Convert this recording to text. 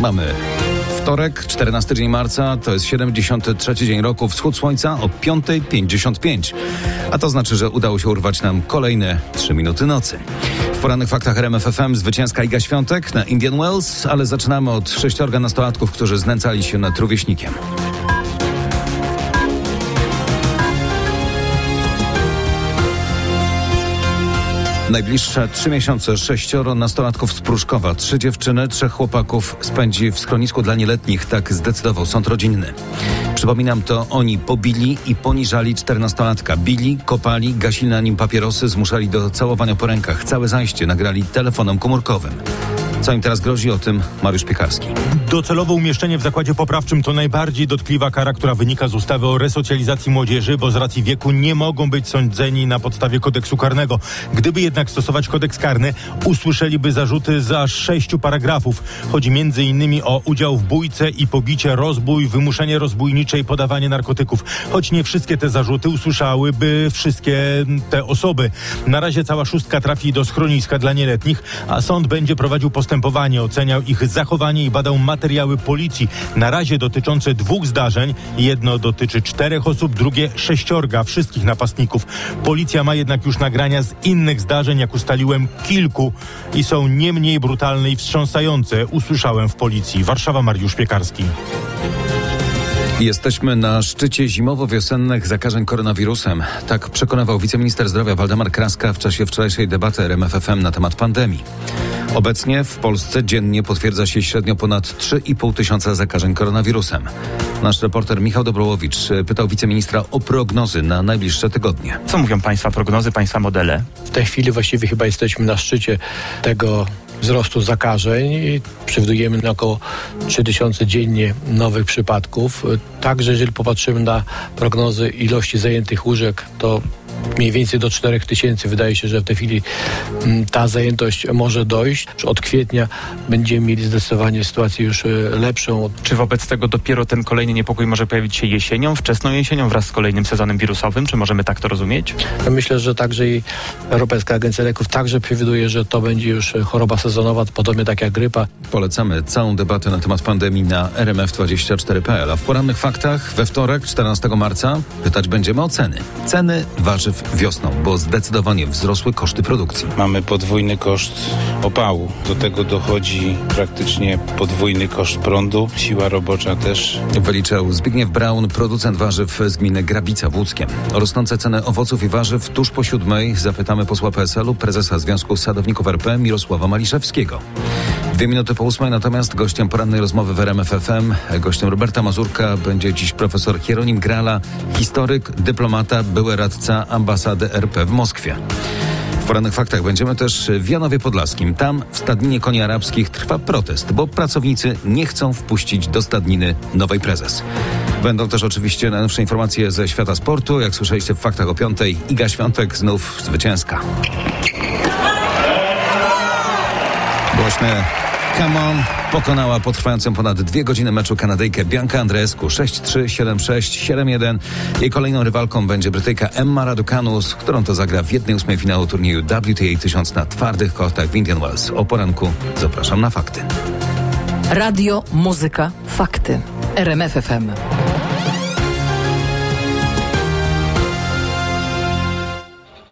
Mamy wtorek, 14 dzień marca, to jest 73 dzień roku, wschód słońca o 5.55. A to znaczy, że udało się urwać nam kolejne 3 minuty nocy. W porannych faktach RMFFM zwycięska Iga Świątek na Indian Wells, ale zaczynamy od sześciorga nastolatków, którzy znęcali się nad rówieśnikiem. Najbliższe trzy miesiące sześcioro nastolatków z Pruszkowa, trzy dziewczyny, trzech chłopaków spędzi w schronisku dla nieletnich. Tak zdecydował sąd rodzinny. Przypominam, to oni pobili i poniżali czternastolatka. Bili, kopali, gasili na nim papierosy, zmuszali do całowania po rękach. Całe zajście nagrali telefonem komórkowym. Co im teraz grozi, o tym Mariusz Piekarski. Docelowo umieszczenie w zakładzie poprawczym to najbardziej dotkliwa kara, która wynika z ustawy o resocjalizacji młodzieży, bo z racji wieku nie mogą być sądzeni na podstawie kodeksu karnego. Gdyby jednak stosować kodeks karny, usłyszeliby zarzuty za sześciu paragrafów. Chodzi innymi o udział w bójce i pobicie, rozbój, wymuszenie rozbójnicze i podawanie narkotyków. Choć nie wszystkie te zarzuty usłyszałyby wszystkie te osoby. Na razie cała szóstka trafi do schroniska dla nieletnich, a sąd będzie prowadził postępowanie postępowanie, oceniał ich zachowanie i badał materiały policji. Na razie dotyczące dwóch zdarzeń. Jedno dotyczy czterech osób, drugie sześciorga wszystkich napastników. Policja ma jednak już nagrania z innych zdarzeń, jak ustaliłem, kilku i są nie mniej brutalne i wstrząsające. Usłyszałem w policji. Warszawa, Mariusz Piekarski. Jesteśmy na szczycie zimowo-wiosennych zakażeń koronawirusem. Tak przekonywał wiceminister zdrowia Waldemar Kraska w czasie wczorajszej debaty RMFFM na temat pandemii. Obecnie w Polsce dziennie potwierdza się średnio ponad 3,5 tysiąca zakażeń koronawirusem. Nasz reporter Michał Dobrołowicz pytał wiceministra o prognozy na najbliższe tygodnie. Co mówią Państwa prognozy, Państwa modele? W tej chwili właściwie chyba jesteśmy na szczycie tego wzrostu zakażeń i przewidujemy na około 3000 dziennie nowych przypadków. Także jeżeli popatrzymy na prognozy ilości zajętych łóżek, to mniej więcej do 4 tysięcy. Wydaje się, że w tej chwili mm, ta zajętość może dojść. Od kwietnia będziemy mieli zdecydowanie sytuację już e, lepszą. Czy wobec tego dopiero ten kolejny niepokój może pojawić się jesienią, wczesną jesienią wraz z kolejnym sezonem wirusowym? Czy możemy tak to rozumieć? Myślę, że także i Europejska Agencja Leków także przewiduje, że to będzie już choroba sezonowa, podobnie tak jak grypa. Polecamy całą debatę na temat pandemii na rmf24.pl. A w porannych faktach we wtorek, 14 marca, pytać będziemy o ceny. Ceny warzyw warzyw wiosną, bo zdecydowanie wzrosły koszty produkcji. Mamy podwójny koszt opału. Do tego dochodzi praktycznie podwójny koszt prądu. Siła robocza też. Wyliczał Zbigniew Braun, producent warzyw z gminy Grabica w Łódzkiem. O rosnące ceny owoców i warzyw tuż po siódmej zapytamy posła PSL-u, prezesa Związku Sadowników RP Mirosława Maliszewskiego. Dwie minuty po ósmej, natomiast gościem porannej rozmowy w RMF FM, gościem Roberta Mazurka będzie dziś profesor Hieronim Grala, historyk, dyplomata, były radca ambasady RP w Moskwie. W porannych faktach będziemy też w Janowie Podlaskim. Tam w stadninie koni arabskich trwa protest, bo pracownicy nie chcą wpuścić do stadniny nowej prezes. Będą też oczywiście najnowsze informacje ze świata sportu. Jak słyszeliście w faktach o piątej, Iga Świątek znów zwycięska. Głośne Come On pokonała po trwającym ponad dwie godziny meczu Kanadyjkę Bianca Andreescu 6-3, 7-6, 7-1. Jej kolejną rywalką będzie Brytyjka Emma Raducanu, z którą to zagra w jednej ósmej finału turnieju WTA 1000 na twardych kortach w Indian Wells. O poranku zapraszam na fakty. Radio, muzyka, fakty. RMF FM.